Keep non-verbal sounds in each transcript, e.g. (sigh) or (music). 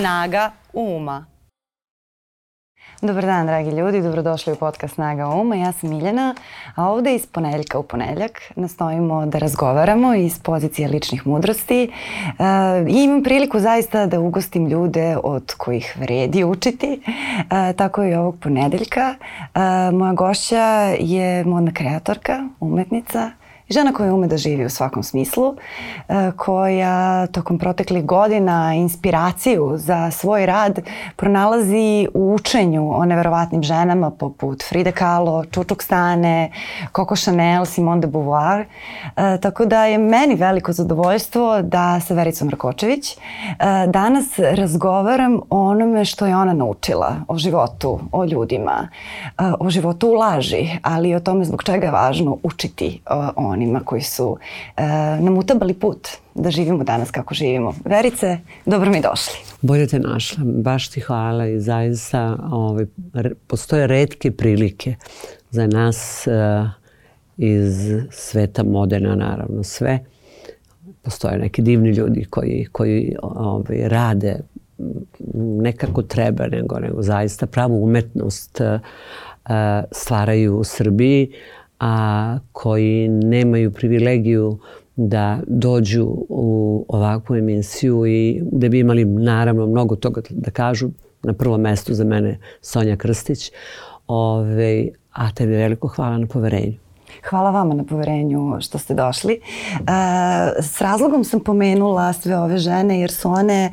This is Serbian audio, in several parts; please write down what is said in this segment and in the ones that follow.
Snaga uma. Dobar dan, dragi ljudi, dobrodošli u podcast Snaga uma. Ja sam Miljana, a ovde iz ponedeljka u ponedeljak nastojimo da razgovaramo iz pozicije ličnih mudrosti e, i imam priliku zaista da ugostim ljude od kojih vredi učiti, e, tako i ovog ponedeljka. E, moja gošća je modna kreatorka, umetnica, Žena koja ume da živi u svakom smislu, e, koja tokom proteklih godina inspiraciju za svoj rad pronalazi u učenju o neverovatnim ženama poput Frida Kahlo, Čučuk Stane, Coco Chanel, Simone de Beauvoir. E, tako da je meni veliko zadovoljstvo da sa Vericom Rakočević e, danas razgovaram o onome što je ona naučila, o životu, o ljudima, o životu u laži, ali i o tome zbog čega je važno učiti o onima koji su e, nam utabali put da živimo danas kako živimo. Verice, dobro mi došli. Bolje te našla, baš ti hvala i zaista ovaj, postoje redke prilike za nas e, iz sveta modena naravno sve. Postoje neki divni ljudi koji, koji ovaj, rade nekako treba, nego, nego zaista pravu umetnost uh, stvaraju u Srbiji, a koji nemaju privilegiju da dođu u ovakvu emisiju i da bi imali naravno mnogo toga da kažu. Na prvom mestu za mene Sonja Krstić. Ove, a tebi veliko hvala na poverenju. Hvala vama na poverenju što ste došli. E, s razlogom sam pomenula sve ove žene jer su one e,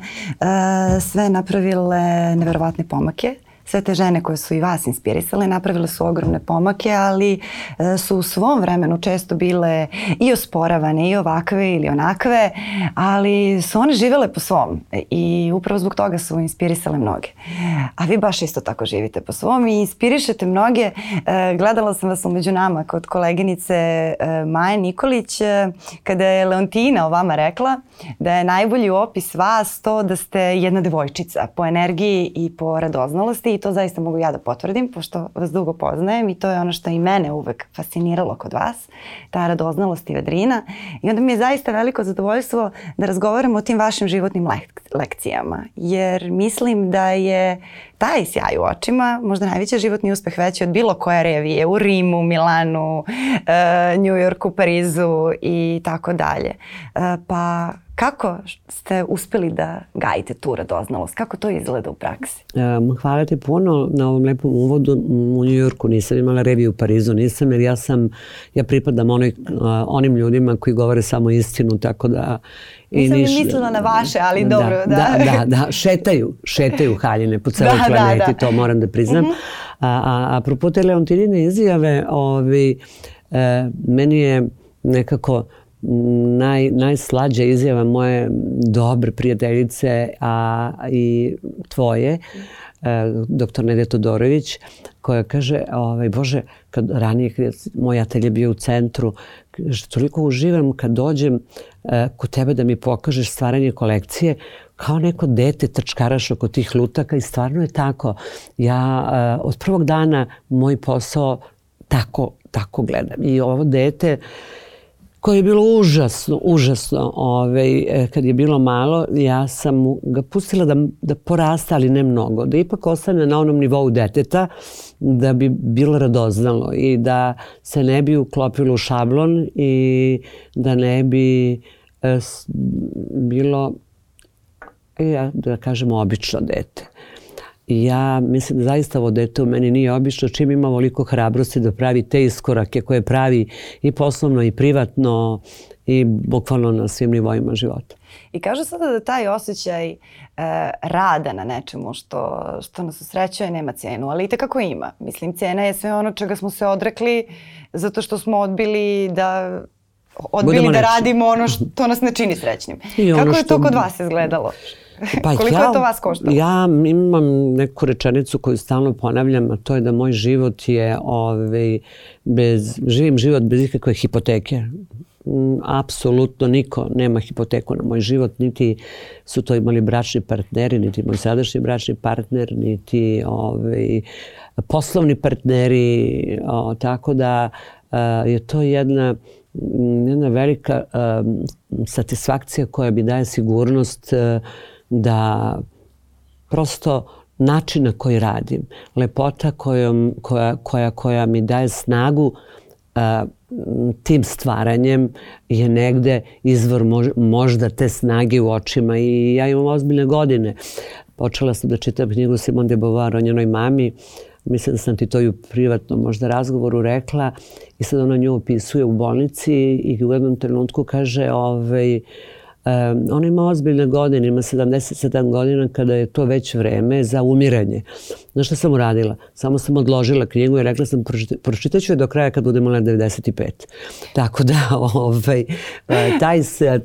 sve napravile neverovatne pomake sve te žene koje su i vas inspirisale napravile su ogromne pomake, ali e, su u svom vremenu često bile i osporavane i ovakve ili onakve, ali su one živele po svom i upravo zbog toga su inspirisale mnoge. A vi baš isto tako živite po svom i inspirišete mnoge. E, gledala sam vas umeđu nama kod koleginice e, Maje Nikolić kada je Leontina o vama rekla da je najbolji opis vas to da ste jedna devojčica po energiji i po radoznalosti to zaista mogu ja da potvrdim, pošto vas dugo poznajem i to je ono što i mene uvek fasciniralo kod vas, ta radoznalost i vedrina. I onda mi je zaista veliko zadovoljstvo da razgovaramo o tim vašim životnim lek lekcijama, jer mislim da je taj sjaj u očima možda najveći životni uspeh veći od bilo koje revije u Rimu, Milanu, uh, New Yorku, Parizu i tako dalje. Uh, pa Kako ste uspeli da gajite tu radoznalost? Kako to izgleda u praksi? Um, hvala ti puno na ovom lepom uvodu. U Njujorku nisam imala reviju u Parizu, nisam jer ja sam, ja pripadam onoj, onim ljudima koji govore samo istinu, tako da I Nisam niš, mislila na vaše, ali da, dobro, da. Da, da, da, šetaju, šetaju haljine po celoj (laughs) da, planeti, da, da. to moram da priznam. Uh mhm. -huh. A, a, apropo te Leontinine izjave, ovi, e, meni je nekako naj, najslađa izjava moje dobre prijateljice a i tvoje, e, doktor Nedje Todorović, koja kaže, ovaj, Bože, kad ranije kad moj atelje bio u centru, toliko uživam kad dođem e, kod tebe da mi pokažeš stvaranje kolekcije, kao neko dete trčkaraš oko tih lutaka i stvarno je tako. Ja e, od prvog dana moj posao tako, tako gledam. I ovo dete koje je bilo užasno, užasno. Ovaj, e, kad je bilo malo, ja sam ga pustila da, da porasta, ali ne mnogo. Da ipak ostane na onom nivou deteta, da bi bilo radoznalo i da se ne bi uklopilo u šablon i da ne bi e, bilo, ja, da kažemo, obično dete. Ja mislim da zaista ovo dete u meni nije obično čim ima ovoliko hrabrosti da pravi te iskorake koje pravi i poslovno i privatno i bukvalno na svim nivoima života. I kažu sada da taj osjećaj e, rada na nečemu što, što nas usrećuje nema cenu, ali i tekako ima. Mislim, cena je sve ono čega smo se odrekli zato što smo odbili da odbili Budemo da radimo ono što nas ne čini srećnim. I Kako je to kod vas izgledalo? Pa Koliko ja, je to vas koštalo? Ja imam neku rečenicu koju stalno ponavljam, a to je da moj život je ovaj, bez, živim život bez ikakve hipoteke. Apsolutno niko nema hipoteku na moj život, niti su to imali bračni partneri, niti moj sadašnji bračni partner, niti ovaj, poslovni partneri, o, tako da a, je to jedna jedna velika a, satisfakcija koja bi daje sigurnost a, da prosto način na koji radim, lepota kojom, koja, koja, koja mi daje snagu tim stvaranjem je negde izvor možda te snage u očima i ja imam ozbiljne godine. Počela sam da čitam knjigu Simone de Beauvoir o njenoj mami, mislim da sam ti to i u privatnom možda razgovoru rekla i sad ona nju opisuje u bolnici i u jednom trenutku kaže ovaj, uh, Um, ona ima ozbiljne godine, ima 77 godina kada je to već vreme za umiranje. Znaš šta sam uradila? Samo sam odložila knjigu i rekla sam pročitat ću je do kraja kad budemo na 95. Tako da (laughs) ovaj, e, taj,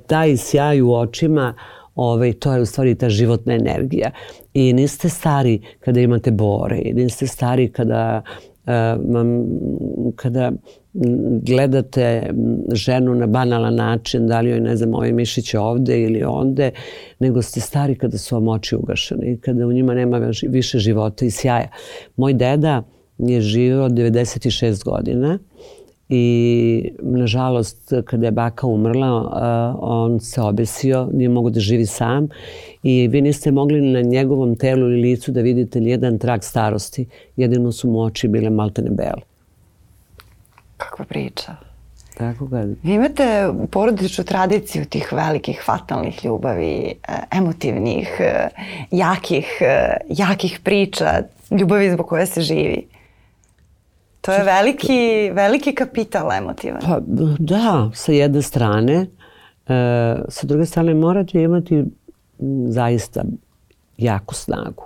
taj sjaj u očima ovaj, to je u stvari ta životna energija. I niste stari kada imate bore, i niste stari kada kada gledate ženu na banalan način, da li joj, ne znam, ovaj mišić ovde ili onde, nego ste stari kada su vam oči ugašene i kada u njima nema više života i sjaja. Moj deda je živio 96 godina i nažalost kada je baka umrla on se obesio, nije mogo da živi sam i vi niste mogli na njegovom telu ili licu da vidite nijedan trag starosti, jedino su mu oči bile maltene bele. Kakva priča. Tako ga. Vi imate porodičnu tradiciju tih velikih fatalnih ljubavi, e, emotivnih, e, jakih, e, jakih priča, ljubavi zbog koje se živi. To je veliki, veliki kapital emotivan. Pa da, sa jedne strane. E, sa druge strane morate imati zaista jaku snagu.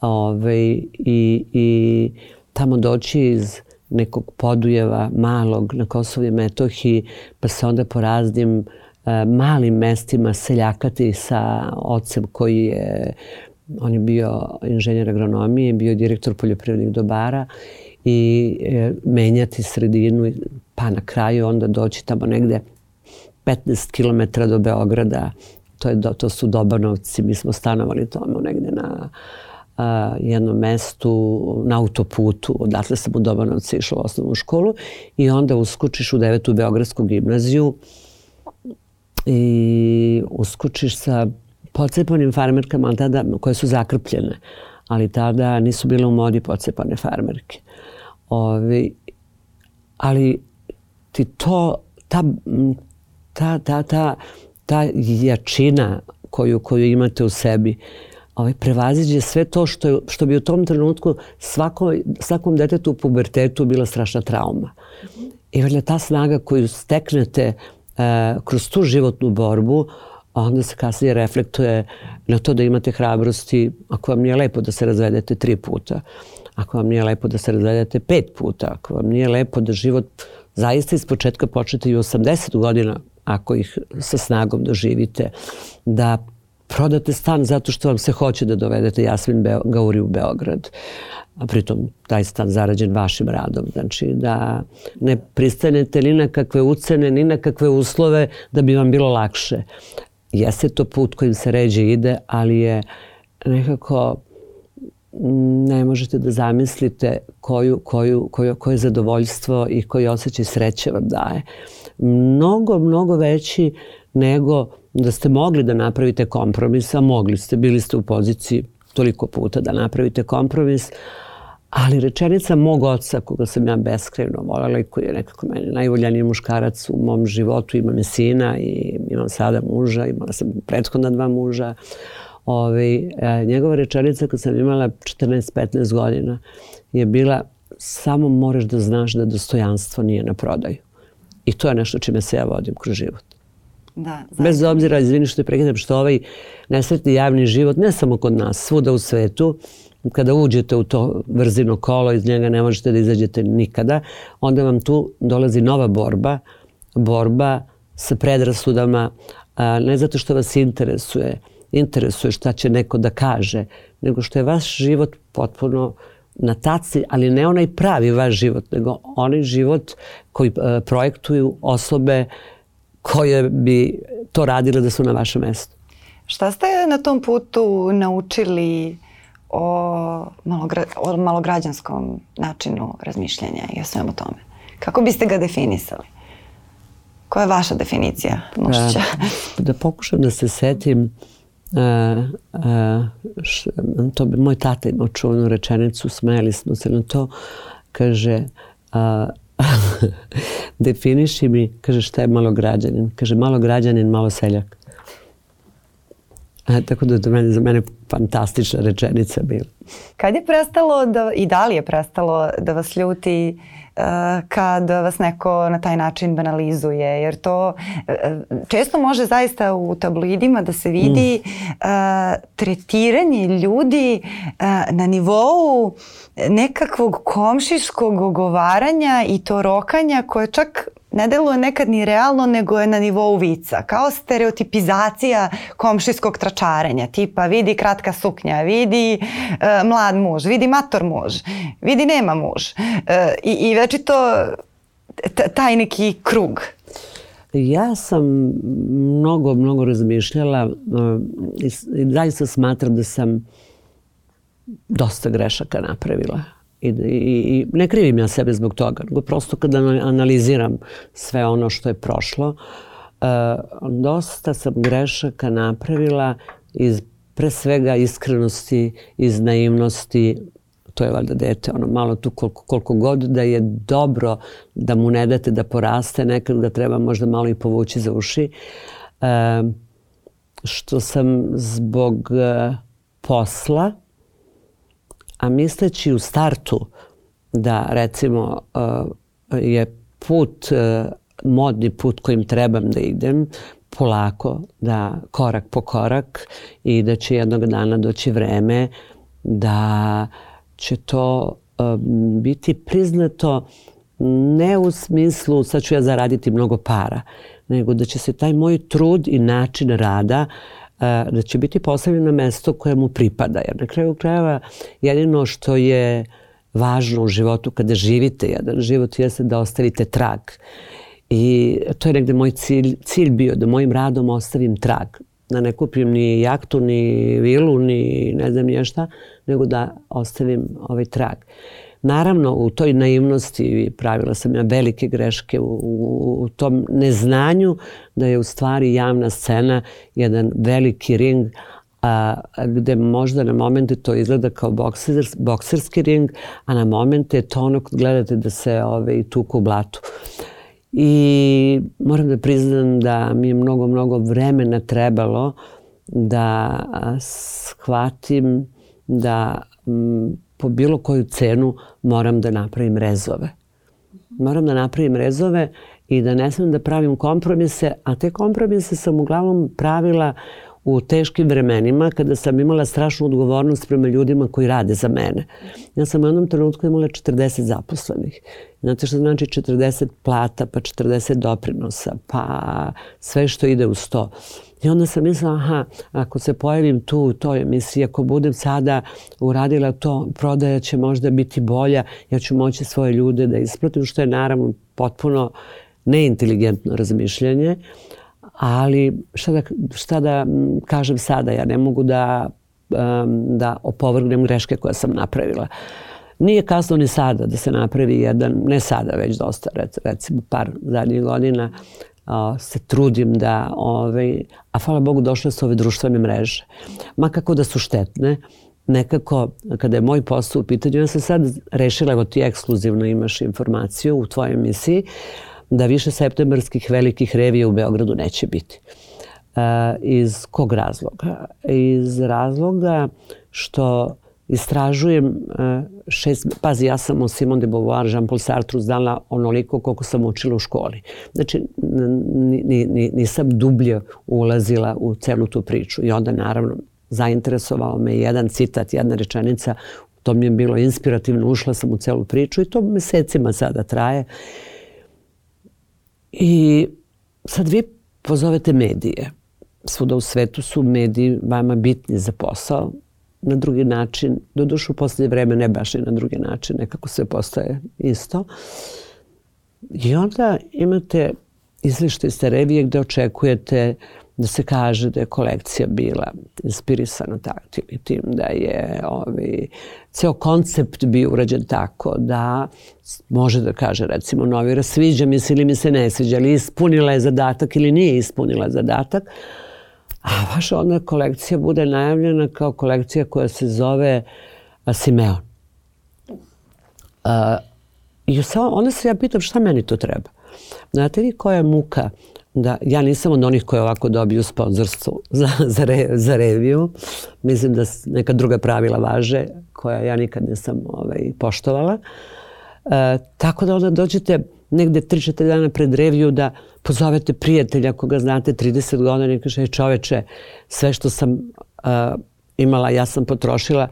Ove, i, I tamo doći iz nekog podujeva malog na Kosovo i Metohiji, pa se onda po raznim e, malim mestima seljakati sa ocem koji je, on je bio inženjer agronomije, bio direktor poljoprivrednih dobara i e, menjati sredinu pa na kraju onda doći tamo negde 15 km do Beograda. To, je, to su Dobanovci, mi smo stanovali tamo negde na a, jednom mestu na autoputu, odatle sam u Dobanovci išla u osnovnu školu i onda uskučiš u devetu Beogradsku gimnaziju i uskučiš sa pocepanim farmerkama tada, koje su zakrpljene, ali tada nisu bile u modi pocepane farmerke. Ovi, ali ti to, ta, ta, ta, ta, ta jačina koju, koju imate u sebi, ovaj, prevaziđe sve to što, što bi u tom trenutku svako, svakom detetu u pubertetu bila strašna trauma. I valjda ta snaga koju steknete e, kroz tu životnu borbu, onda se kasnije reflektuje na to da imate hrabrosti, ako vam nije lepo da se razvedete tri puta, ako vam nije lepo da se razvedete pet puta, ako vam nije lepo da život zaista iz početka počnete i 80 godina, ako ih sa snagom doživite, da prodate stan zato što vam se hoće da dovedete Jasmin Beo, Gauri u Beograd. A pritom taj stan zarađen vašim radom. Znači da ne pristanete ni na kakve ucene, ni na kakve uslove da bi vam bilo lakše. Jeste to put kojim se ređe ide, ali je nekako ne možete da zamislite koju, koju, koju, koje zadovoljstvo i koji osjećaj sreće vam daje. Mnogo, mnogo veći nego da ste mogli da napravite kompromis, a mogli ste, bili ste u poziciji toliko puta da napravite kompromis, ali rečenica mog oca, koga sam ja beskreno voljela i koji je nekako meni najvoljaniji muškarac u mom životu, imam je sina i imam sada muža, imala sam prethodna dva muža, Ove, e, njegova rečenica kad sam imala 14-15 godina je bila samo moraš da znaš da dostojanstvo nije na prodaju. I to je nešto čime se ja vodim kroz život. Da, Bez obzira, izvini što je prekidam, što ovaj nesretni javni život, ne samo kod nas, svuda u svetu, kada uđete u to vrzino kolo, iz njega ne možete da izađete nikada, onda vam tu dolazi nova borba, borba sa predrasudama, ne zato što vas interesuje, interesuje šta će neko da kaže, nego što je vaš život potpuno na taci, ali ne onaj pravi vaš život, nego onaj život koji e, projektuju osobe koje bi to radile da su na vašem mestu. Šta ste na tom putu naučili o, malogra, o malograđanskom načinu razmišljanja i o svemu tome? Kako biste ga definisali? Koja je vaša definicija mušća? Da, da pokušam da se setim š, to moj tata imao čuvanu rečenicu, smeli smo se na to, kaže, a, (laughs) definiši mi, kaže šta je malo građanin. Kaže malo građanin, malo seljak. A, tako da to meni, za mene fantastična rečenica bila. Kad je prestalo da, i da li je prestalo da vas ljuti uh, kad vas neko na taj način banalizuje? Jer to uh, često može zaista u tabloidima da se vidi mm. uh, tretiranje ljudi na nivou nekakvog komšiškog ogovaranja i to rokanja koje čak ne deluje nekad ni realno, nego je na nivou vica. Kao stereotipizacija komšijskog tračarenja, tipa vidi kratka suknja, vidi e, mlad muž, vidi mator muž, vidi nema muž. E, I, i večito taj neki krug. Ja sam mnogo, mnogo razmišljala e, i zaista smatram da sam dosta grešaka napravila I, i, ne krivim ja sebe zbog toga, nego prosto kada analiziram sve ono što je prošlo, uh, dosta sam grešaka napravila iz pre svega iskrenosti, iz naivnosti, to je valjda dete, ono malo tu koliko, koliko god da je dobro da mu ne date da poraste, nekad ga treba možda malo i povući za uši. E, što sam zbog e, posla, a misleći u startu da recimo uh, je put, uh, modni put kojim trebam da idem, polako, da korak po korak i da će jednog dana doći vreme da će to uh, biti priznato ne u smislu sad ću ja zaraditi mnogo para, nego da će se taj moj trud i način rada uh, da će biti postavljen na mesto koje mu pripada. Jer na kraju krajeva jedino što je važno u životu kada živite jedan život jeste da ostavite trag. I to je negde moj cilj, cilj bio da mojim radom ostavim trag. Da ne kupim ni jaktu, ni vilu, ni ne znam nije šta, nego da ostavim ovaj trag. Naravno, u toj naivnosti pravila sam ja velike greške u, u, u tom neznanju da je u stvari javna scena jedan veliki ring a, gde možda na momente to izgleda kao bokser, bokserski ring, a na momente to ono kad gledate da se ove, tuku u blatu. I moram da priznam da mi je mnogo, mnogo vremena trebalo da shvatim da m, po bilo koju cenu moram da napravim rezove. Moram da napravim rezove i da ne smem da pravim kompromise, a te kompromise sam uglavnom pravila u teškim vremenima kada sam imala strašnu odgovornost prema ljudima koji rade za mene. Ja sam u jednom trenutku imala 40 zaposlenih. Znate što znači 40 plata, pa 40 doprinosa, pa sve što ide u sto. I onda sam mislila, aha, ako se pojavim tu u toj emisiji, ako budem sada uradila to, prodaja će možda biti bolja, ja ću moći svoje ljude da isplatim, što je naravno potpuno neinteligentno razmišljanje. Ali šta da, šta da kažem sada, ja ne mogu da, da opovrgnem greške koje sam napravila. Nije kasno ni sada da se napravi jedan, ne sada već dosta, recimo par zadnjih godina, se trudim da, ovaj, a hvala Bogu došle su ove društvene mreže. Ma kako da su štetne, nekako kada je moj posao u pitanju, ja sam sad rešila, evo ti ekskluzivno imaš informaciju u tvojoj emisiji, da više septembarskih velikih revija u Beogradu neće biti. Uh, iz kog razloga? Iz razloga što istražujem e, šest, pazi ja sam o Simone de Beauvoir, Jean-Paul Sartre znala onoliko koliko sam učila u školi. Znači ni, ni, nisam dublje ulazila u celu tu priču i onda naravno zainteresovao me jedan citat, jedna rečenica, to mi je bilo inspirativno, ušla sam u celu priču i to mesecima sada traje. I sad vi pozovete medije. Svuda u svetu su mediji vama bitni za posao, na drugi način, do dušu u poslednje vreme ne baš i na drugi način, nekako sve postaje isto. I onda imate izlište iz te gde očekujete da se kaže da je kolekcija bila inspirisana tim i tim, da je ovi, ceo koncept bio urađen tako da može da kaže recimo novira sviđa mi se ili mi se ne sviđa, ali ispunila je zadatak ili nije ispunila zadatak. A vaša onda kolekcija bude najavljena kao kolekcija koja se zove Simeon. A, I onda se ja pitam šta meni to treba. Znate vi koja je muka da ja nisam od onih koji ovako dobiju sponzorstvo (laughs) za, za, re, za reviju. Mislim da neka druga pravila važe koja ja nikad nisam ovaj, poštovala. E, tako da onda dođete negde 3-4 dana pred reviju da pozovete prijatelja koga znate 30 godina i kaže čoveče sve što sam uh, imala ja sam potrošila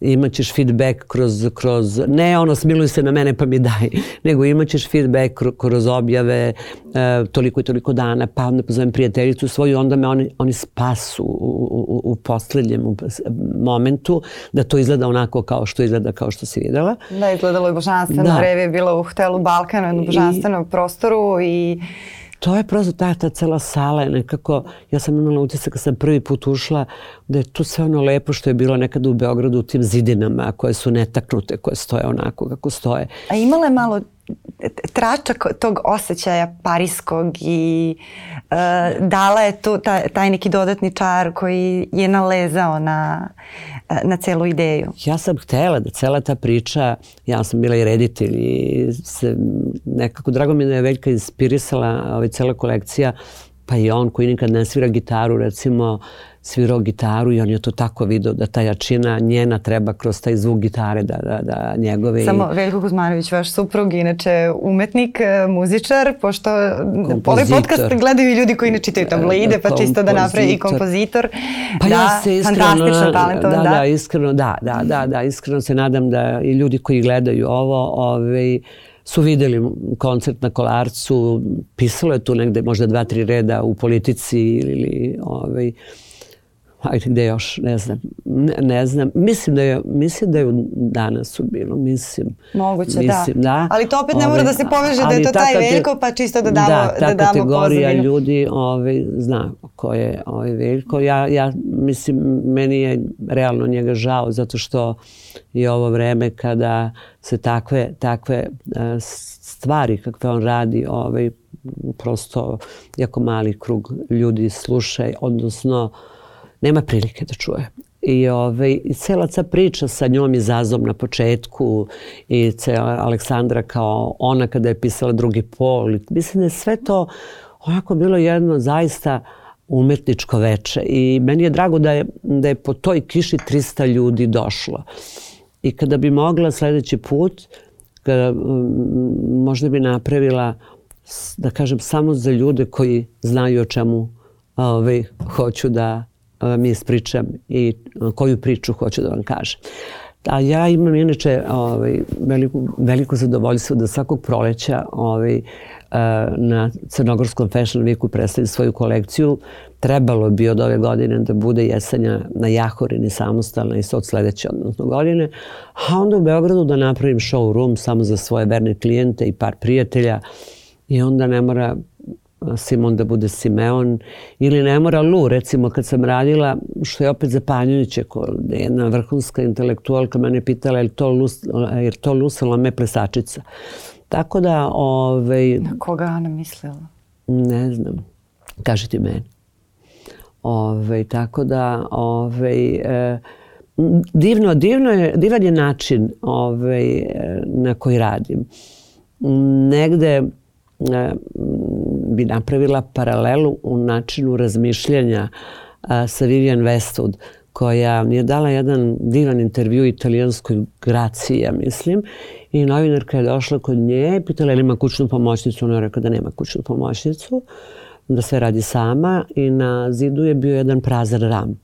imaćeš feedback kroz, kroz, ne ono smiluj se na mene pa mi daj, (laughs) nego imaćeš feedback kroz objave e, toliko i toliko dana, pa onda pozovem prijateljicu svoju, onda me oni, oni spasu u, u, u poslednjem momentu da to izgleda onako kao što izgleda, kao što si videla. Da, izgledalo je božanstveno, da. Revi je bilo u hotelu Balkanu, na božanstvenom I, prostoru i to je prosto ta, ta cela sala je nekako, ja sam imala utisak kad sam prvi put ušla da je tu sve ono lepo što je bilo nekada u Beogradu u tim zidinama koje su netaknute, koje stoje onako kako stoje. A imala je malo tračak tog osjećaja parijskog i uh, dala je tu taj, taj neki dodatni čar koji je nalezao na, na celu ideju. Ja sam htela da cela ta priča, ja sam bila i reditelj i se nekako drago mi je da je Veljka inspirisala ovaj cela kolekcija pa i on koji nikad ne svira gitaru recimo svirao gitaru i on je to tako video da ta jačina njena treba kroz taj zvuk gitare da, da, da njegove... Samo Veljko Kuzmanović, vaš suprug, inače umetnik, e, muzičar, pošto ovaj podcast gledaju ljudi koji ne čitaju tabloide, pa čisto da napravi i kompozitor. Pa da, ja se iskreno, fantastično talentovan, da, da. Da, iskreno, da, da, da, da, iskreno se nadam da i ljudi koji gledaju ovo, ovaj, su videli koncert na Kolarcu, pisalo je tu negde možda dva, tri reda u politici ili ovaj, ajde gde još, ne znam, ne, ne znam. Mislim da je, mislim da je danas u bilo, mislim. Moguće, da. mislim, da. da. Ali to opet ne mora da se poveže da je to taj Veljko, pa čisto da damo, da, ta da damo kategorija pozadinu. ljudi ovaj, zna ko je ovaj Veljko. Ja, ja mislim, meni je realno njega žao zato što je ovo vreme kada se takve, takve stvari kakve on radi ovaj, prosto jako mali krug ljudi sluša, odnosno nema prilike da čuje. I, ovaj, cela ta priča sa njom i Zazom na početku i cela Aleksandra kao ona kada je pisala drugi pol. Mislim da je sve to onako bilo jedno zaista umetničko veče i meni je drago da je, da je po toj kiši 300 ljudi došlo. I kada bi mogla sledeći put, kada, možda bi napravila da kažem samo za ljude koji znaju o čemu ovaj, hoću da mi ispričam i koju priču hoću da vam kažem. A ja imam inače ovaj, veliko, veliko zadovoljstvo da svakog proleća ovaj, na Crnogorskom Fashion Weeku predstavim svoju kolekciju. Trebalo bi od ove godine da bude jesenja na Jahorini samostalna i od sledeće odnosno godine. A onda u Beogradu da napravim showroom samo za svoje verne klijente i par prijatelja i onda ne mora Simon da bude Simeon ili ne mora Lu, recimo kad sam radila, što je opet zapanjujuće, jedna vrhunska intelektualka mene pitala je to Lu, je to Lu Salome plesačica. Tako da, ovaj... Na koga Ana mislila? Ne znam. Kaži ti meni. Ove, tako da, ove, e, divno, divno je, divan je način ove, na koji radim. Negde e, bi napravila paralelu u načinu razmišljanja a, sa Vivian Westwood koja mi je dala jedan divan intervju italijanskoj Graciji, ja mislim, i novinarka je došla kod nje pitala ili ima kućnu pomoćnicu, ona je rekao da nema kućnu pomoćnicu, da sve radi sama i na zidu je bio jedan prazan ram.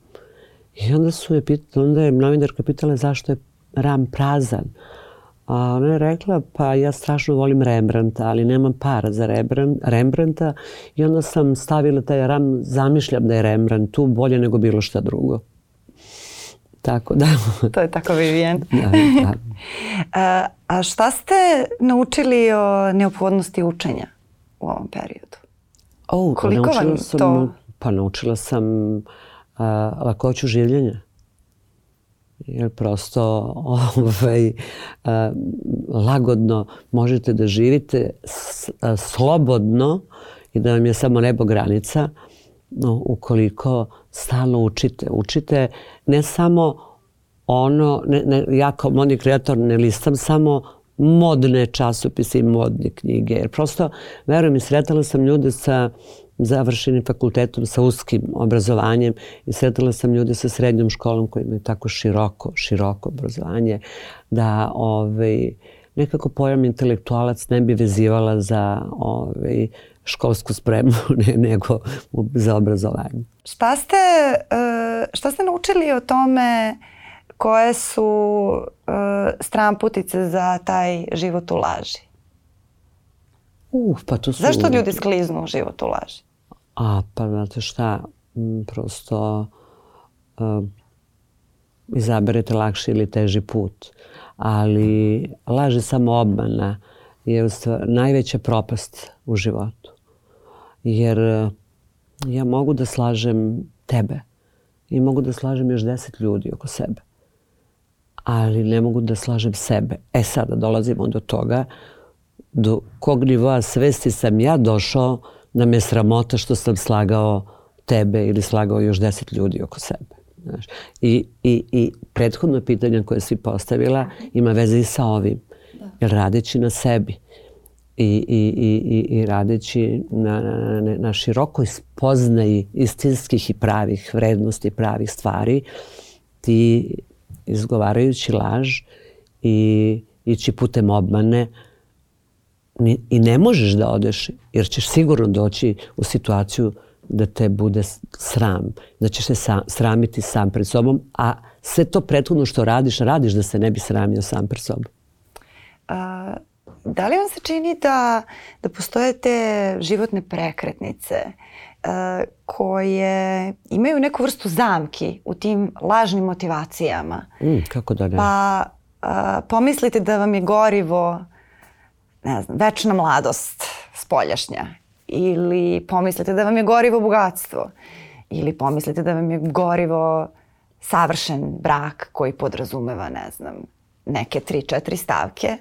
I onda su je pitala, onda je novinarka pitala zašto je ram prazan. A ona je rekla, pa ja strašno volim Rembrandta, ali nemam para za Rembrandta i onda sam stavila taj ram, zamišljam da je Rembrandt tu bolje nego bilo šta drugo. Tako da. (laughs) to je tako Vivian. da, da. (laughs) a, a šta ste naučili o neophodnosti učenja u ovom periodu? O, pa Koliko vam sam, to... Pa naučila sam a, lakoću življenja jer prosto (laughs) ovaj, a, lagodno možete da živite a, slobodno i da vam je samo nebo granica no, ukoliko stalno učite. Učite ne samo ono, ne, ne, ja kao modni kreator ne listam samo modne časopise i modne knjige. Jer prosto, verujem i sretala sam ljude sa završenim fakultetom sa uskim obrazovanjem i sretala sam ljude sa srednjom školom koji imaju tako široko, široko obrazovanje da ovaj, nekako pojam intelektualac ne bi vezivala za ovaj, školsku spremu (laughs) ne, nego za obrazovanje. Šta ste, e, šta ste naučili o tome koje su e, stramputice za taj život u laži? Uh, pa to su... Zašto ljudi skliznu u život u laži? A, pa znate šta, prosto uh, izaberete lakši ili teži put. Ali laž samo obmana je najveća propast u životu. Jer uh, ja mogu da slažem tebe i mogu da slažem još deset ljudi oko sebe. Ali ne mogu da slažem sebe. E sada dolazimo do toga do kog nivoa svesti sam ja došao da me sramota što sam slagao tebe ili slagao još deset ljudi oko sebe. Znaš. I, i, I prethodno pitanje koje si postavila ima veze i sa ovim. Da. Jer radeći na sebi i, i, i, i radeći na, na, na, na širokoj spoznaji istinskih i pravih vrednosti, pravih stvari, ti izgovarajući laž i ići putem obmane, i ne možeš da odeš jer ćeš sigurno doći u situaciju da te bude sram, da ćeš se sam, sramiti sam pred sobom, a sve to prethodno što radiš, radiš da se ne bi sramio sam pred sobom. A, da li vam se čini da, da postoje te životne prekretnice a, koje imaju neku vrstu zamki u tim lažnim motivacijama? Mm, kako da ne? Pa a, pomislite da vam je gorivo ne znam, večna mladost spoljašnja ili pomislite da vam je gorivo bogatstvo ili pomislite da vam je gorivo savršen brak koji podrazumeva, ne znam, neke tri, četiri stavke.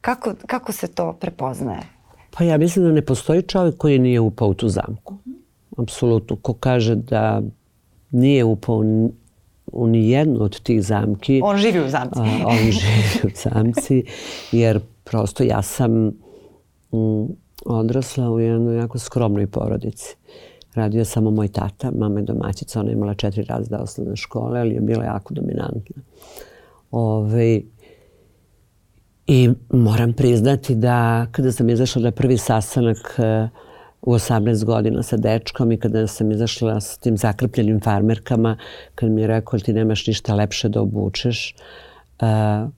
Kako, kako se to prepoznaje? Pa ja mislim da ne postoji čovjek koji nije upao u tu zamku. Apsolutno. Ko kaže da nije upao u ni jednu od tih zamki. On živi u zamci. A, on živi u (laughs) zamci, jer prosto ja sam mm, odrasla u jednoj jako skromnoj porodici. Radio je samo moj tata, mama je domaćica, ona je imala četiri razda osnovne škole, ali je bila jako dominantna. Ove, I moram priznati da kada sam izašla na prvi sastanak uh, u 18 godina sa dečkom i kada sam izašla s tim zakrpljenim farmerkama, kad mi je rekao ti nemaš ništa lepše da obučeš, uh,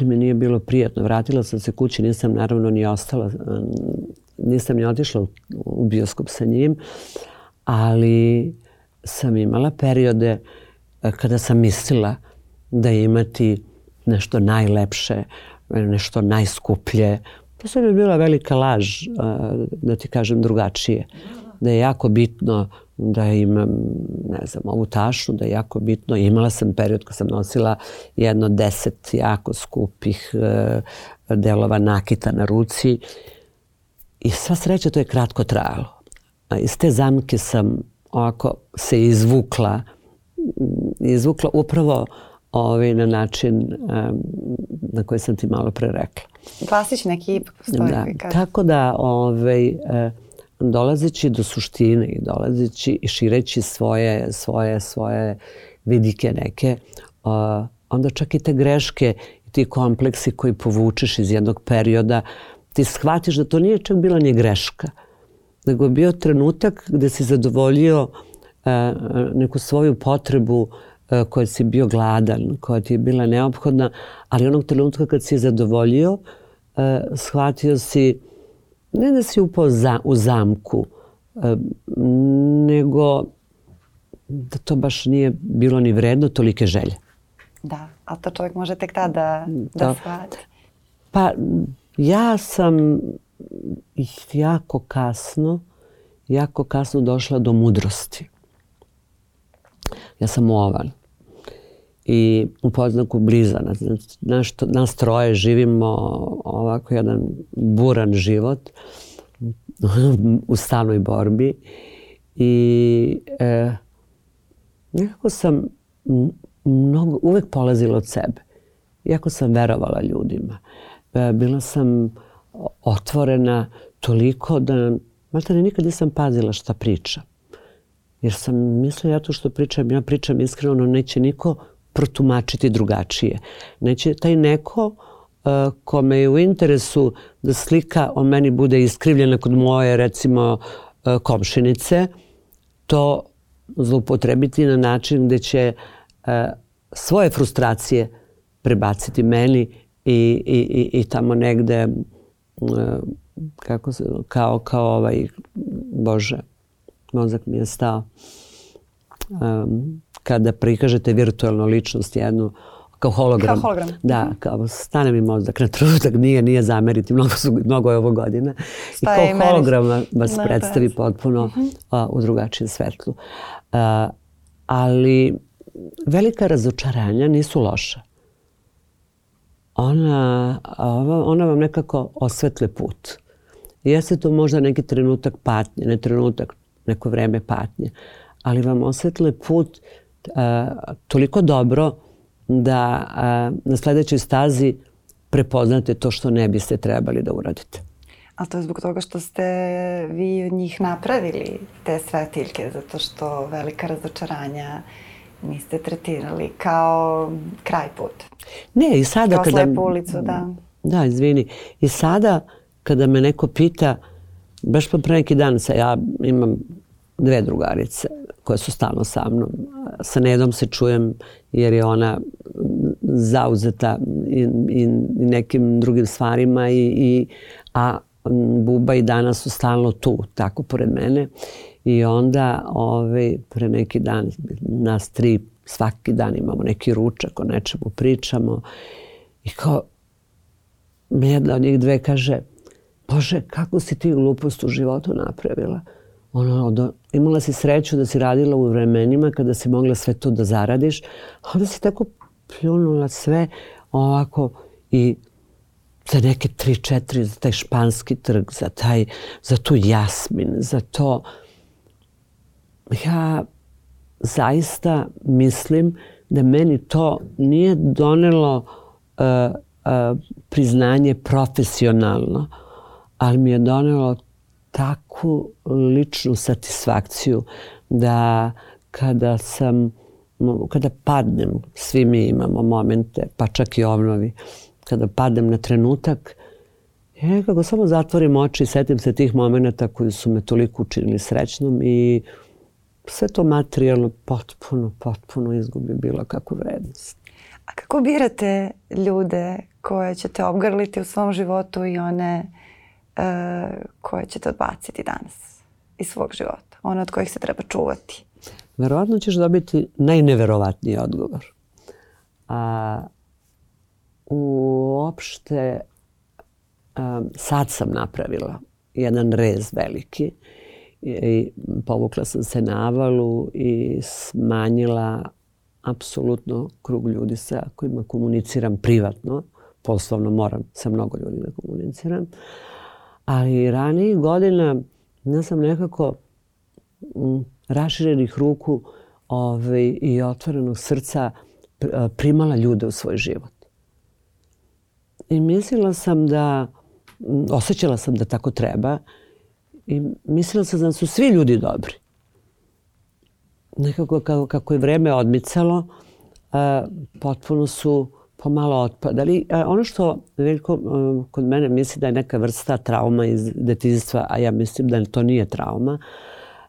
mi nije bilo prijatno. Vratila sam se kući, nisam naravno ni ostala, nisam ni otišla u bioskop sa njim, ali sam imala periode uh, kada sam mislila da imati nešto najlepše, nešto najskuplje, To sve bi bila velika laž, da ti kažem drugačije. Da je jako bitno da imam, ne znam, ovu tašu, da je jako bitno. Imala sam period kad sam nosila jedno deset jako skupih e, delova nakita na ruci. I sva sreća to je kratko trajalo. Iz te zamke sam ovako se izvukla, izvukla upravo ovaj, na način um, na koji sam ti malo pre rekla. Klasični postoji. Da, tako da ovaj, eh, dolazeći do suštine i dolazeći i šireći svoje, svoje, svoje vidike neke, uh, onda čak i te greške i ti kompleksi koji povučeš iz jednog perioda, ti shvatiš da to nije čak bila ni greška, nego je bio trenutak gde si zadovoljio uh, neku svoju potrebu uh, koja si bio gladan, koja ti je bila neophodna, ali onog trenutka kad si je zadovoljio, e, shvatio si, ne da si upao za, u zamku, nego da to baš nije bilo ni vredno tolike želje. Da, a to čovjek može tek tada da, da shvati. Pa ja sam jako kasno, jako kasno došla do mudrosti. Ja sam ovan i u poznaku Blizanac. Naš, nas troje živimo ovako jedan buran život (laughs) u stanoj borbi I e, nekako sam mnogo, uvek polazila od sebe. Iako sam verovala ljudima. E, bila sam otvorena toliko da Malta ne nikad nisam pazila šta pričam. Jer sam mislila ja to što pričam, ja pričam iskreno, no neće niko protumačiti drugačije. Neće taj neko uh, kome je u interesu da slika o meni bude iskrivljena kod moje, recimo, uh, komšinice, to zloupotrebiti na način gde će uh, svoje frustracije prebaciti meni i, i, i tamo negde kako se, kao, kao ovaj, Bože, mozak mi je stao. Um, kada prikažete virtualnu ličnost jednu, kao hologram. Kao hologram. Da, mhm. kao stane mi mozak na trenutak, nije, nije zameriti, mnogo, su, mnogo je ovo godina. Staje I kao hologram vas na predstavi potpuno uh -huh. a, u drugačijem svetlu. A, ali velika razočaranja nisu loša. Ona, ona vam nekako osvetle put. Jeste to možda neki trenutak patnje, ne trenutak, neko vreme patnje, ali vam osvetle put a, toliko dobro da a, na sledećoj stazi prepoznate to što ne biste trebali da uradite. A to je zbog toga što ste vi od njih napravili te svetiljke, zato što velika razočaranja niste tretirali kao kraj puta. Ne, i sada kao kada... Kao ulicu, da. Da, izvini. I sada kada me neko pita, baš pa pre neki dan sa ja imam dve drugarice koje su stalno sa mnom. Sa Nedom se čujem jer je ona zauzeta i, i, nekim drugim stvarima i, i a Buba i danas su stalno tu, tako pored mene. I onda ovaj, pre neki dan, nas tri, svaki dan imamo neki ručak, o nečemu pričamo. I kao, jedna od njih dve kaže, Bože, kako si ti glupost u životu napravila? Ono, do, imala si sreću da si radila u vremenima kada si mogla sve to da zaradiš, a onda si tako pljunula sve ovako i za neke tri, četiri, za taj španski trg, za, taj, za tu jasmin, za to. Ja zaista mislim da meni to nije donelo uh, uh, priznanje profesionalno, ali mi je donelo takvu ličnu satisfakciju da kada sam, kada padnem, svi mi imamo momente, pa čak i obnovi, kada padnem na trenutak, ja nekako samo zatvorim oči i setim se tih momenta koji su me toliko učinili srećnom i sve to materijalno potpuno, potpuno izgubi bilo kakvu vrednost. A kako birate ljude koje ćete obgrliti u svom životu i one uh, koje ćete odbaciti danas iz svog života? One od kojih se treba čuvati? Verovatno ćeš dobiti najneverovatniji odgovor. A, uopšte um, sad sam napravila jedan rez veliki i, povukla sam se na avalu i smanjila apsolutno krug ljudi sa kojima komuniciram privatno. Poslovno moram sa mnogo ljudi da komuniciram. Ali ranijih godina ja sam nekako m, raširenih ruku ovaj, i otvorenog srca primala ljude u svoj život. I mislila sam da, osjećala sam da tako treba i mislila sam da su svi ljudi dobri. Nekako kako, kako je vreme odmicalo, a, potpuno su pomalo otpadali. A, ono što veliko kod mene misli da je neka vrsta trauma iz detinjstva, a ja mislim da to nije trauma,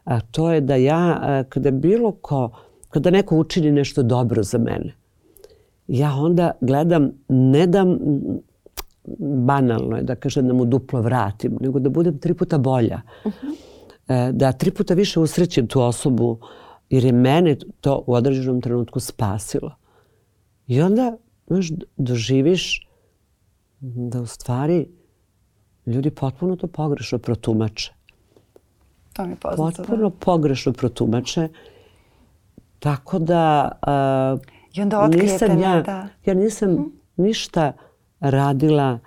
a to je da ja, a, kada bilo ko, kada neko učini nešto dobro za mene, ja onda gledam, ne da banalno je da kažem da mu duplo vratim, nego da budem tri puta bolja. Uh -huh. Da tri puta više usrećem tu osobu jer je mene to u određenom trenutku spasilo. I onda znaš, doživiš da u stvari ljudi potpuno to pogrešno protumače. To mi je poznato. Potpuno da. pogrešno protumače. Tako da... Uh, I onda otkrijete nisam ja, da. Ja nisam hmm. ništa radila,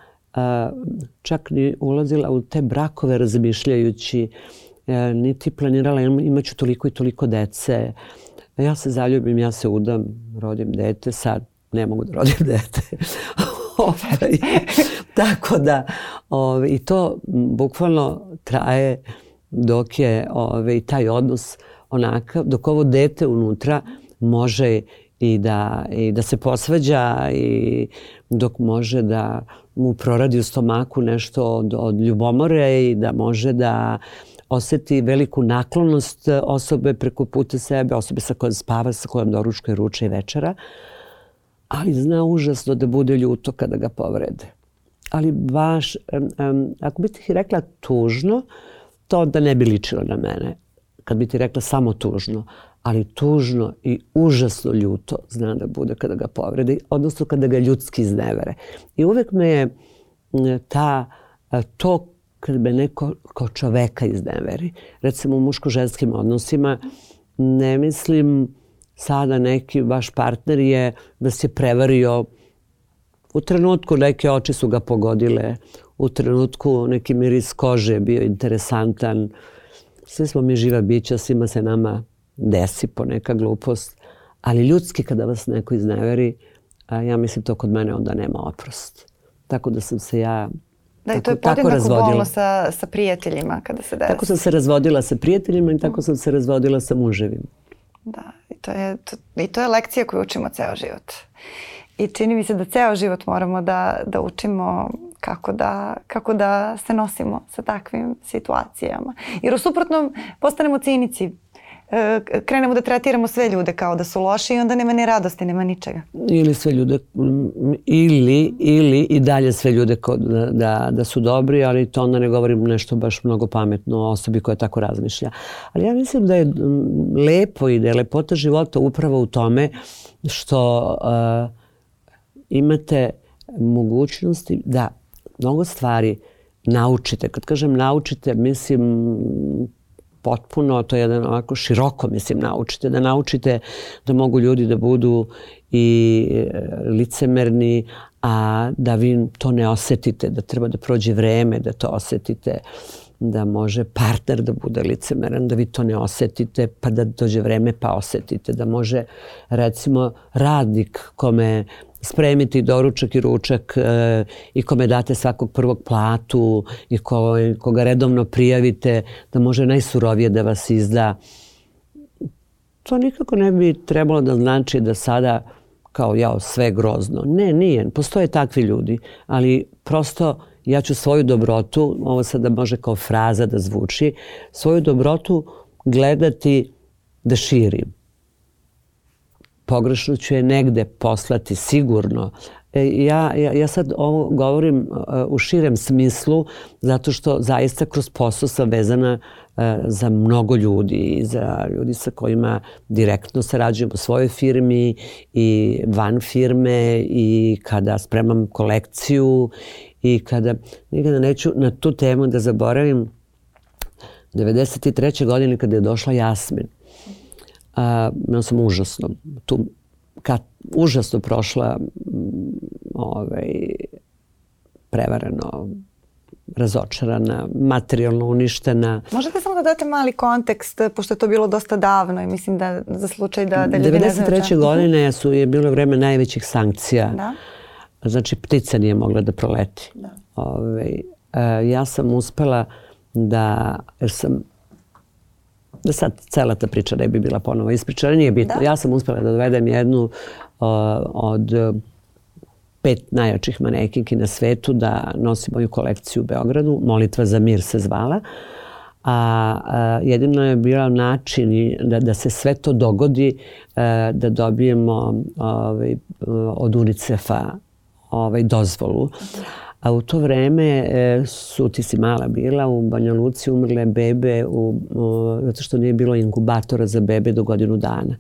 čak ni ulazila u te brakove razmišljajući e, niti planirala imaću toliko i toliko dece. Ja se zaljubim, ja se udam, rodim dete, sad ne mogu da rodim (laughs) dete. ovaj, tako da, ovaj, i to bukvalno traje dok je ovaj, taj odnos onakav, dok ovo dete unutra može i da, i da se posvađa i dok može da mu proradi u stomaku nešto od, od ljubomore i da može da oseti veliku naklonost osobe preko puta sebe, osobe sa kojom spava, sa kojom doručka i ruča i večera, ali zna užasno da bude ljuto kada ga povrede. Ali baš, um, um, ako bi ti rekla tužno, to onda ne bi ličilo na mene. Kad bi ti rekla samo tužno, ali tužno i užasno ljuto zna da bude kada ga povredi, odnosno kada ga ljudski iznevere. I uvek me je ta, to kad me neko kao čoveka izneveri. Recimo u muško-ženskim odnosima ne mislim sada neki vaš partner je da se prevario u trenutku neke oči su ga pogodile, u trenutku neki miris kože je bio interesantan. Svi smo mi živa bića, svima se nama desi po neka glupost, ali ljudski kada vas neko izneveri, a ja mislim to kod mene onda nema oprost. Tako da sam se ja Da, i to je podjednako bolno sa, sa prijateljima kada se desi. Tako sam se razvodila sa prijateljima i tako sam se razvodila sa muževima. Da, i to je, to, i to je lekcija koju učimo ceo život. I čini mi se da ceo život moramo da, da učimo kako da, kako da se nosimo sa takvim situacijama. Jer u suprotnom postanemo cinici, krenemo da tretiramo sve ljude kao da su loši i onda nema ni radosti, nema ničega. Ili sve ljude, ili, ili i dalje sve ljude ko, da, da, da su dobri, ali to onda ne govorim nešto baš mnogo pametno o osobi koja tako razmišlja. Ali ja mislim da je lepo i da je lepota života upravo u tome što uh, imate mogućnosti da mnogo stvari naučite. Kad kažem naučite, mislim potpuno, to je jedan ovako široko, mislim, naučite. Da naučite da mogu ljudi da budu i e, licemerni, a da vi to ne osetite, da treba da prođe vreme da to osetite da može partner da bude licemeran, da vi to ne osetite, pa da dođe vreme pa osetite, da može recimo radnik kome spremiti doručak i ručak e, i kome date svakog prvog platu i ko, koga redovno prijavite da može najsurovije da vas izda. To nikako ne bi trebalo da znači da sada kao jao sve grozno. Ne, nije. Postoje takvi ljudi, ali prosto ja ću svoju dobrotu, ovo sada može kao fraza da zvuči, svoju dobrotu gledati da širim pogrešno ću je negde poslati sigurno. E, ja, ja, ja sad ovo govorim uh, u širem smislu zato što zaista kroz posao sam vezana uh, za mnogo ljudi i za ljudi sa kojima direktno sarađujem u svojoj firmi i van firme i kada spremam kolekciju i kada nikada neću na tu temu da zaboravim 93. godine kada je došla Jasmin a, ja sam užasno tu kad, užasno prošla ovaj, prevarano razočarana, materijalno uništena. Možete samo da date mali kontekst, pošto je to bilo dosta davno i mislim da za slučaj da, da ljudi 93. godine su, je bilo vreme najvećih sankcija. Da. Znači, ptica nije mogla da proleti. Da. Ove, ovaj, ja sam uspela da, jer sam da sad cela ta priča ne bi bila ponovo ispričana, nije bitno. Da. Ja sam uspela da dovedem jednu uh, od pet najjačih manekinki na svetu da nosi moju kolekciju u Beogradu. Molitva za mir se zvala. A, a jedino je bio način da, da se sve to dogodi, a, da dobijemo ovaj, od UNICEF-a ovaj, dozvolu. A u to vreme e, su, ti si mala bila, u Banja Luci umrle bebe u, u, zato što nije bilo inkubatora za bebe do godinu dana.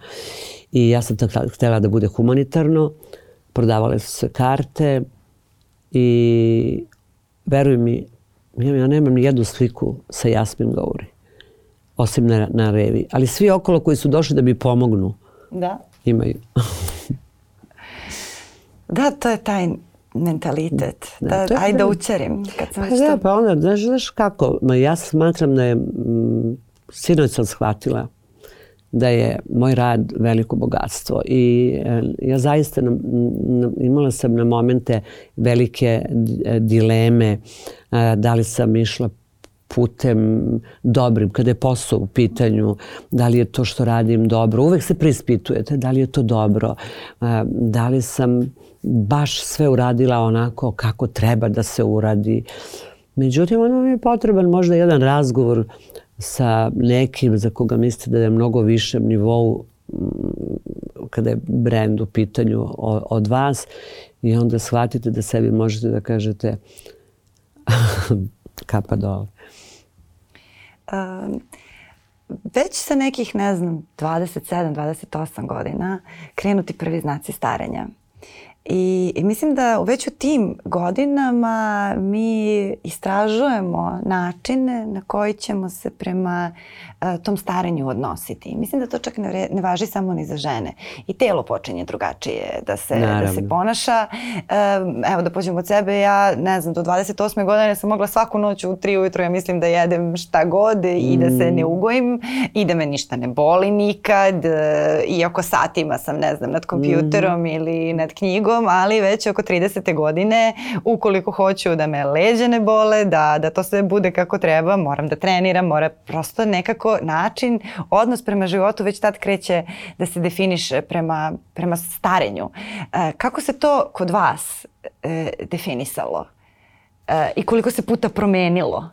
I ja sam tako htela da bude humanitarno, prodavale su se karte i veruj mi, ja nemam ni jednu sliku sa Jasmin Gauri, osim na, na revi. Ali svi okolo koji su došli da mi pomognu, da. imaju. da, to je taj mentalitet. Da, je, ajde da učerim. Kad sam pa da, pa onda, znaš, znaš kako, ma ja smatram da je, m, sinoć sam shvatila da je moj rad veliko bogatstvo i e, ja zaista na, na, imala sam na momente velike dileme e, da li sam išla putem dobrim, kada je posao u pitanju, da li je to što radim dobro. Uvek se prispitujete da li je to dobro, e, da li sam baš sve uradila onako kako treba da se uradi. Međutim, ono mi je potreban možda jedan razgovor sa nekim za koga mislite da je mnogo višem nivou mm, kada je brend u pitanju od vas i onda shvatite da sebi možete da kažete (laughs) kapa dole. Um, već sa nekih, ne znam, 27, 28 godina krenuti prvi znaci starenja. I, I mislim da već u tim godinama mi istražujemo načine na koji ćemo se prema uh, tom starenju odnositi. Mislim da to čak ne, ne važi samo ni za žene. I telo počinje drugačije da se, da se ponaša. Evo da pođemo od sebe, ja ne znam, do 28. godine sam mogla svaku noć u 3 ujutro, ja mislim da jedem šta god i da se ne mm. ugojim i da me ništa ne boli nikad. Uh, iako satima sam, ne znam, nad kompjuterom mm. ili nad knjigom drugom, ali već oko 30. godine, ukoliko hoću da me leđe ne bole, da, da to sve bude kako treba, moram da treniram, mora prosto nekako način, odnos prema životu već tad kreće da se definiše prema, prema starenju. E, kako se to kod vas e, definisalo? E, I koliko se puta promenilo?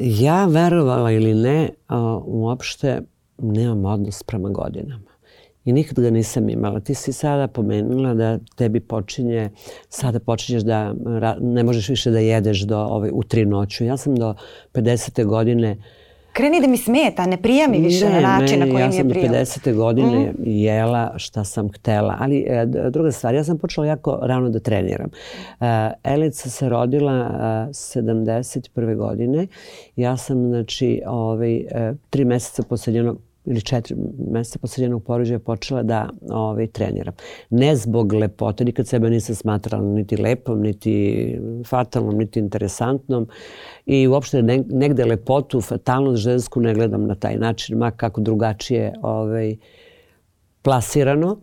Ja verovala ili ne, uopšte nemam odnos prema godinama i nikad ga nisam imala. Ti si sada pomenula da tebi počinje, sada počinješ da ne možeš više da jedeš do, ovaj, u tri noću. Ja sam do 50. godine Kreni da mi smeta, ne prija mi više ne, na način na koji ja mi je prijela. Ja sam do 50. godine mm. jela šta sam htela. Ali e, druga stvar, ja sam počela jako rano da treniram. Uh, Elica se rodila uh, 71. godine. Ja sam, znači, ovaj, uh, tri meseca posle njenog ili četiri meseca posle njenog porođaja počela da ovaj, treniram. Ne zbog lepote, nikad sebe nisam smatrala niti lepom, niti fatalnom, niti interesantnom i uopšte ne, negde lepotu, fatalnost žensku ne gledam na taj način, ma kako drugačije ovaj, plasirano.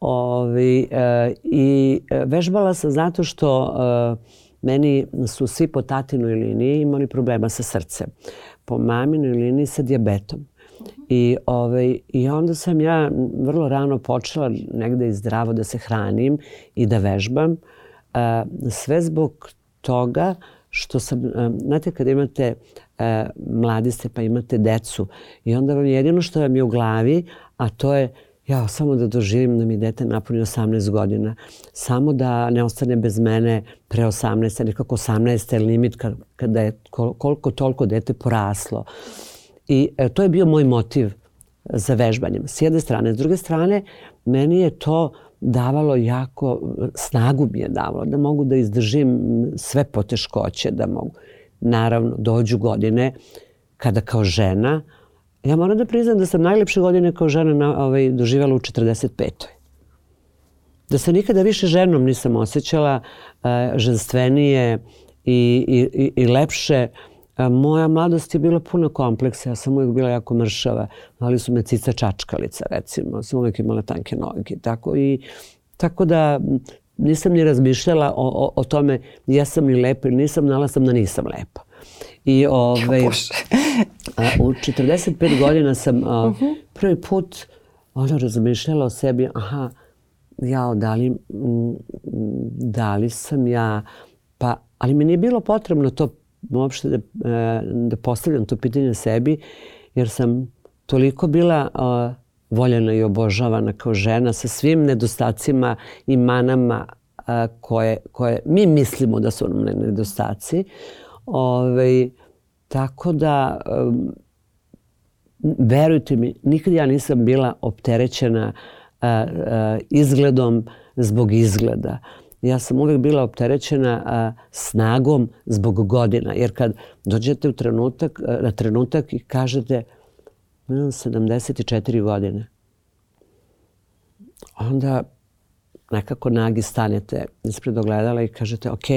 Ovaj, e, I vežbala sam zato što e, meni su svi po tatinoj liniji imali problema sa srcem. Po maminoj liniji sa dijabetom. I, ovaj, I onda sam ja vrlo rano počela negde i zdravo da se hranim i da vežbam. Sve zbog toga što sam, znate kad imate mladi ste pa imate decu i onda vam jedino što vam je u glavi, a to je ja samo da doživim da mi dete napuni 18 godina. Samo da ne ostane bez mene pre 18, nekako 18 je limit kada je koliko toliko dete poraslo. Uh, I e, to je bio moj motiv za vežbanjem. S jedne strane. S druge strane, meni je to davalo jako, snagu mi je davalo da mogu da izdržim sve poteškoće, da mogu. Naravno, dođu godine kada kao žena, ja moram da priznam da sam najlepše godine kao žena na, ovaj, doživala u 45. Da se nikada više ženom nisam osjećala uh, ženstvenije i, i, i lepše uh, Moja mladost je bila puno kompleksa, ja sam uvijek bila jako mršava, ali su me cica čačkalica recimo, sam uvijek imala tanke noge. Tako, i, tako da nisam ni razmišljala o, o, o tome jesam li lepa ili nisam, nala sam da nisam lepa. I ovaj, (laughs) a, u 45 godina sam a, uh -huh. prvi put ono razmišljala o sebi, aha, ja, da li, da li sam ja, pa, ali mi nije bilo potrebno to uopšte da, e, da postavljam to pitanje sebi, jer sam toliko bila uh, voljena i obožavana kao žena sa svim nedostacima i manama uh, koje, koje mi mislimo da su nam nedostaci. Ove, ovaj, tako da, verujte mi, nikad ja nisam bila opterećena uh, uh, izgledom zbog izgleda ja sam uvek bila opterećena a, snagom zbog godina. Jer kad dođete u trenutak, a, na trenutak i kažete imam 74 godine, onda nekako nagi stanete ispred ogledala i kažete ok,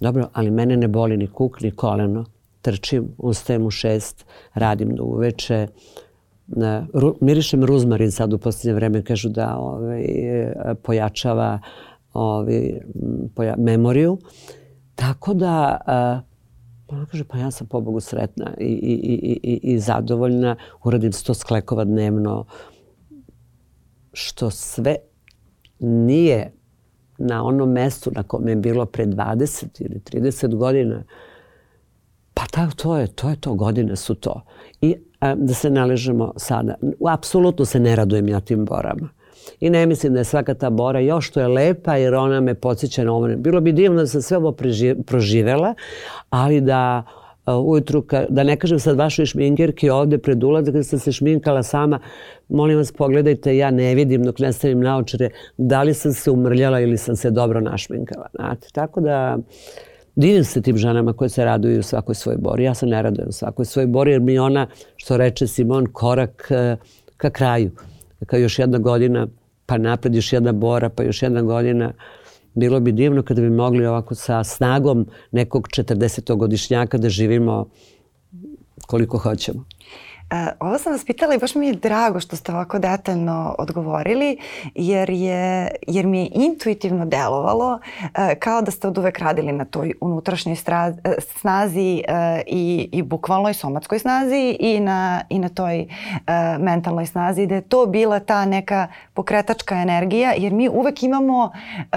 dobro, ali mene ne boli ni kuk, ni koleno. Trčim, ustajem u šest, radim do uveče, ne, ru, mirišem ruzmarin sad u posljednje vreme, kažu da ovaj, pojačava ovaj, poja, memoriju. Tako da, pa ona kaže, pa ja sam pobogu sretna i, i, i, i, i zadovoljna, uradim sto sklekova dnevno, što sve nije na onom mestu na kome je bilo pre 20 ili 30 godina, pa ta, to je to, je to godine su to. I a, da se naležemo sada, apsolutno se ne radujem ja tim borama. I ne mislim da je svaka ta bora još što je lepa jer ona me podsjeća na ovo. Bilo bi divno da sam sve ovo proživela, ali da ujutru, da ne kažem sad vašoj šminkerki ovde pred ulazak, kada sam se šminkala sama, molim vas pogledajte, ja ne vidim dok ne stavim naočare da li sam se umrljala ili sam se dobro našminkala. Znate? Tako da divim se tim ženama koje se raduju u svakoj svojoj bori. Ja se ne radujem u svakoj svojoj bori jer mi ona, što reče Simon, korak ka kraju. Kao još jedna godina, pa napred još jedna bora, pa još jedna godina bilo bi divno kada bi mogli ovako sa snagom nekog 40-godišnjaka da živimo koliko hoćemo. E, ovo sam vas pitala i baš mi je drago što ste ovako detaljno odgovorili, jer, je, jer mi je intuitivno delovalo e, kao da ste od uvek radili na toj unutrašnjoj e, snazi e, i, i bukvalnoj somatskoj snazi i na, i na toj e, mentalnoj snazi, da je to bila ta neka pokretačka energija, jer mi uvek imamo e,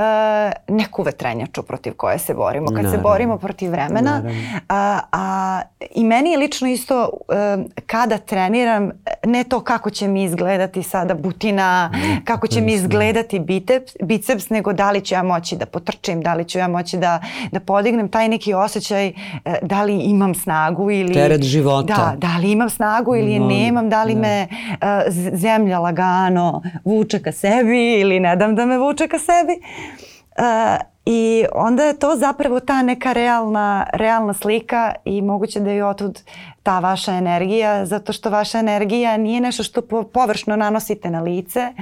neku vetrenjaču protiv koje se borimo. Kad Naravno. se borimo protiv vremena, a, a i meni je lično isto e, kada treniram ne to kako će mi izgledati sada butina, kako će mi izgledati biceps, biceps, nego da li ću ja moći da potrčim, da li ću ja moći da, da podignem taj neki osjećaj e, da li imam snagu ili... Teret života. Da, da li imam snagu ili no, nemam, da li da. me uh, zemlja lagano vuče ka sebi ili ne dam da me vuče ka sebi. I onda je to zapravo ta neka realna, realna slika i moguće da je otud ta vaša energija, zato što vaša energija nije nešto što površno nanosite na lice,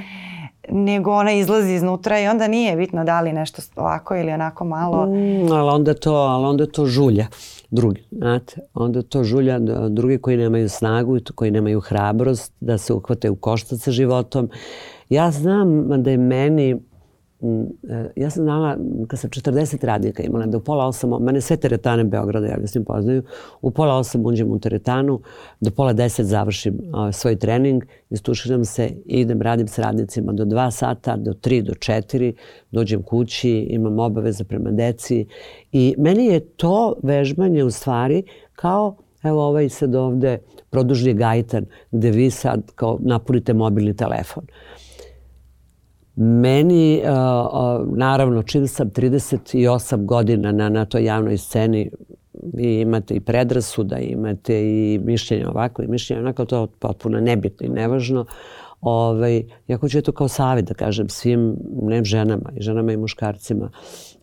nego ona izlazi iznutra i onda nije bitno da li nešto ovako ili onako malo. Mm, ali onda to, ali onda to žulja drugi, znate. Onda to žulja drugi koji nemaju snagu koji nemaju hrabrost da se uhvate u koštac sa životom. Ja znam da je meni ja sam znala, kad sam 40 radnika imala, da u pola osam, mene sve teretane Beograda, ja ga svim poznaju, u pola osam uđem u teretanu, do pola deset završim uh, svoj trening, istuširam se, idem, radim s radnicima do dva sata, do tri, do četiri, dođem kući, imam obaveze prema deci i meni je to vežbanje u stvari kao evo ovaj sad ovde produžni gajtan gde vi sad kao napunite mobilni telefon. Uh, Meni, naravno, čim sam 38 godina na, na toj javnoj sceni, vi imate i predrasuda, imate i mišljenje ovako i mišljenje onako, to je potpuno nebitno i nevažno. Ovaj, ja hoću to kao savjet da kažem svim, ne ženama, i ženama i muškarcima,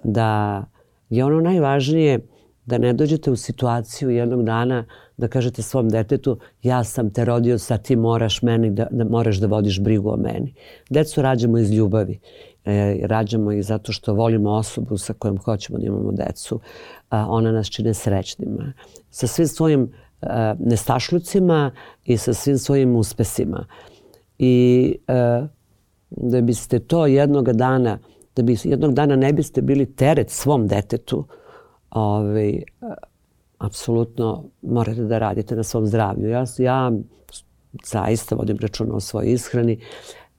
da je ono najvažnije da ne dođete u situaciju jednog dana da kažete svom detetu ja sam te rodio, sad ti moraš meni da, da moraš da vodiš brigu o meni. Decu rađamo iz ljubavi. E, rađamo ih zato što volimo osobu sa kojom hoćemo da imamo decu. A, ona nas čine srećnima. Sa svim svojim a, nestašlucima i sa svim svojim uspesima. I a, da biste to jednog dana, da bi jednog dana ne biste bili teret svom detetu, ovaj, apsolutno morate da radite na svom zdravlju. Ja, ja zaista vodim računa o svojoj ishrani,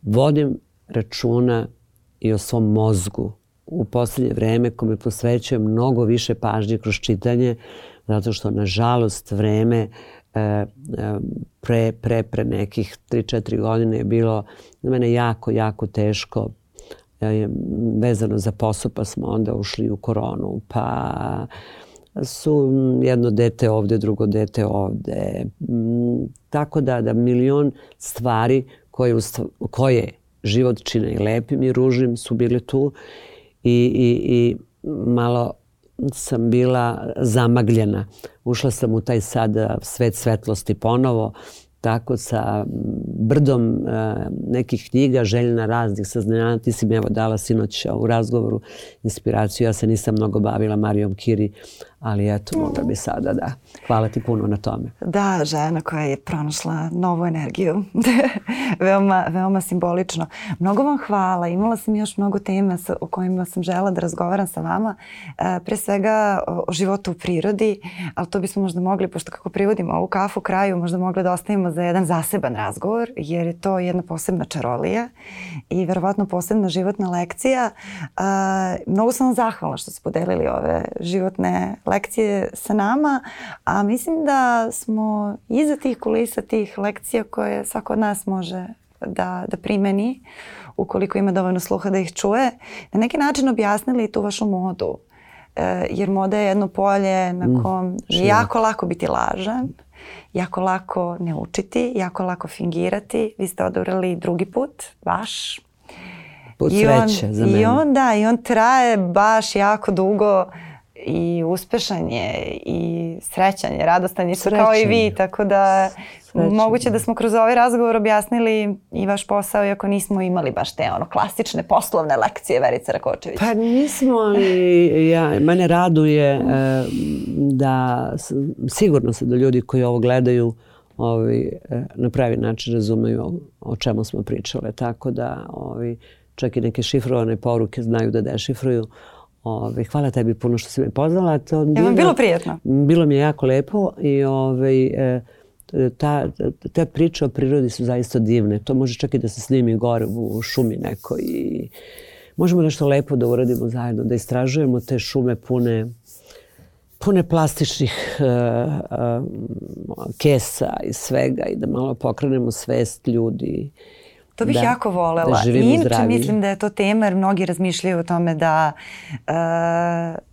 vodim računa i o svom mozgu. U poslednje vreme kome posvećujem mnogo više pažnje kroz čitanje, zato što, nažalost, vreme e, e, pre, pre, pre nekih 3-4 godine je bilo na mene jako, jako teško e, vezano za posao, pa smo onda ušli u koronu, pa su jedno dete ovde, drugo dete ovde. Mm, tako da, da milion stvari koje, koje život čine i lepim i ružnim su bile tu i, i, i malo sam bila zamagljena. Ušla sam u taj sad svet svetlosti ponovo, tako sa brdom nekih knjiga, željena raznih saznanja. Ti si mi evo dala sinoć u razgovoru inspiraciju. Ja se nisam mnogo bavila Marijom Kiri, ali eto, mogla bi sada da. Hvala ti puno na tome. Da, žena koja je pronašla novu energiju. (laughs) veoma, veoma simbolično. Mnogo vam hvala. Imala sam još mnogo tema o kojima sam žela da razgovaram sa vama. E, pre svega o životu u prirodi, ali to bismo možda mogli, pošto kako privodimo ovu kafu kraju, možda mogli da ostavimo za jedan zaseban razgovor, jer je to jedna posebna čarolija i verovatno posebna životna lekcija. E, mnogo sam vam zahvala što ste podelili ove životne lekcije sa nama, a mislim da smo iza tih kulisa, tih lekcija koje svako od nas može da, da primeni ukoliko ima dovoljno sluha da ih čuje, na neki način objasnili tu vašu modu. E, jer moda je jedno polje na mm, kom mm, je jako lako biti lažan, jako lako ne učiti, jako lako fingirati. Vi ste odabrali drugi put, vaš. Put I on, sreće za mene. I on, da, i on traje baš jako dugo i uspešan je i srećan je, radostan je srećan. kao i vi, tako da srećan. moguće da smo kroz ovaj razgovor objasnili i vaš posao, iako nismo imali baš te ono klasične poslovne lekcije Verice Rakočević. Pa nismo, ali ja, mene raduje e, da sigurno se da ljudi koji ovo gledaju ovi, e, na pravi način razumeju o, o čemu smo pričale, tako da ovi, čak i neke šifrovane poruke znaju da dešifruju. Ove, hvala tebi puno što si me pozvala. To bilo, je bilo prijetno? Bilo mi je jako lepo i ove, e, ta, te priče o prirodi su zaista divne. To može čak i da se snimi gore u šumi nekoj i možemo nešto lepo da uradimo zajedno, da istražujemo te šume pune pune plastičnih uh, uh, kesa i svega i da malo pokrenemo svest ljudi To bih da, jako volela. Da I inače mislim da je to tema jer mnogi razmišljaju o tome da, uh,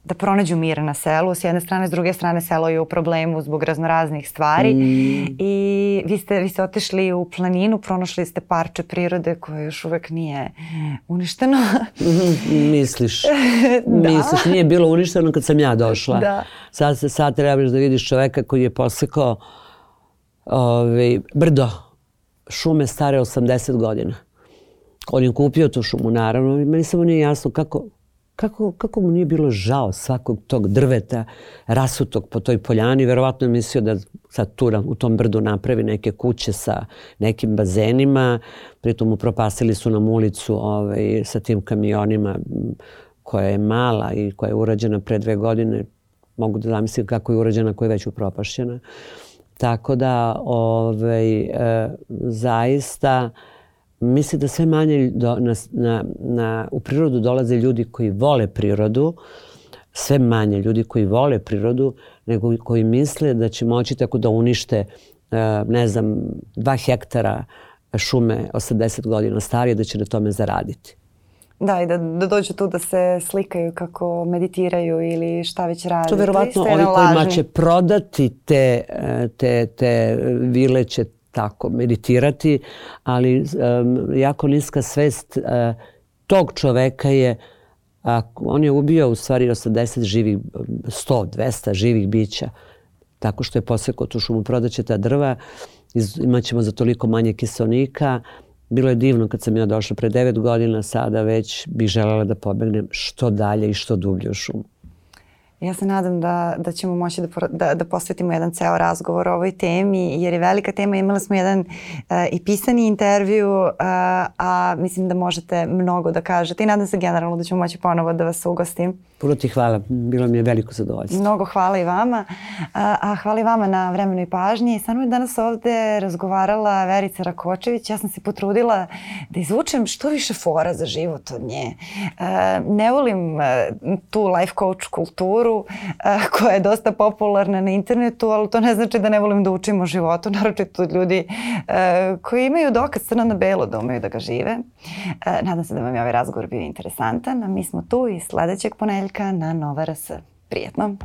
da pronađu mir na selu. S jedne strane, s druge strane selo je u problemu zbog raznoraznih stvari. Mm. I vi ste, vi ste otešli u planinu, pronašli ste parče prirode koje još uvek nije uništeno. Misliš. (laughs) da. Misliš, nije bilo uništeno kad sam ja došla. Da. Sad, sad trebaš da vidiš čoveka koji je posekao ovaj, brdo šume stare 80 godina. On je kupio tu šumu, naravno, i meni samo nije jasno kako, kako, kako mu nije bilo žao svakog tog drveta rasutog po toj poljani. Verovatno je mislio da sad tu u tom brdu napravi neke kuće sa nekim bazenima. Pritom upropasili su nam ulicu ovaj, sa tim kamionima koja je mala i koja je urađena pre dve godine. Mogu da zamislim kako je urađena koja je već upropašćena. Tako da ovaj, e, zaista mislim da sve manje do, na, na, na, u prirodu dolaze ljudi koji vole prirodu, sve manje ljudi koji vole prirodu, nego koji misle da će moći tako da unište, e, ne znam, dva hektara šume 80 godina starije, da će na tome zaraditi. Da, i da, da dođu tu da se slikaju kako meditiraju ili šta već radi. To verovatno oni kojima će prodati te, e, te, te vile će tako meditirati, ali um, jako niska svest uh, tog čoveka je a, on je ubio u stvari 80 živih, 100, 200 živih bića tako što je posekao tu šumu, prodaće ta drva, iz, imaćemo za toliko manje kiselnika, bilo je divno kad sam ja došla pre devet godina, sada već bih želela da pobegnem što dalje i što dublje u šumu. Ja se nadam da, da ćemo moći da, da, da posvetimo jedan ceo razgovor o ovoj temi, jer je velika tema. Imali smo jedan uh, i pisani intervju, uh, a mislim da možete mnogo da kažete i nadam se generalno da ćemo moći ponovo da vas ugostim. Puno ti hvala, bilo mi je veliko zadovoljstvo. Mnogo hvala i vama, a, a hvala i vama na vremenu i pažnji. Sa mnom je danas ovde razgovarala Verica Rakočević. Ja sam se potrudila da izvučem što više fora za život od nje. A, ne volim a, tu life coach kulturu a, koja je dosta popularna na internetu, ali to ne znači da ne volim da učim o životu, naročito od ljudi a, koji imaju dokaz crno na belo da umeju da ga žive. A, nadam se da vam je ovaj razgovor bio interesantan, a mi smo tu i sledećeg poneljka na Nova RS. Prijetno!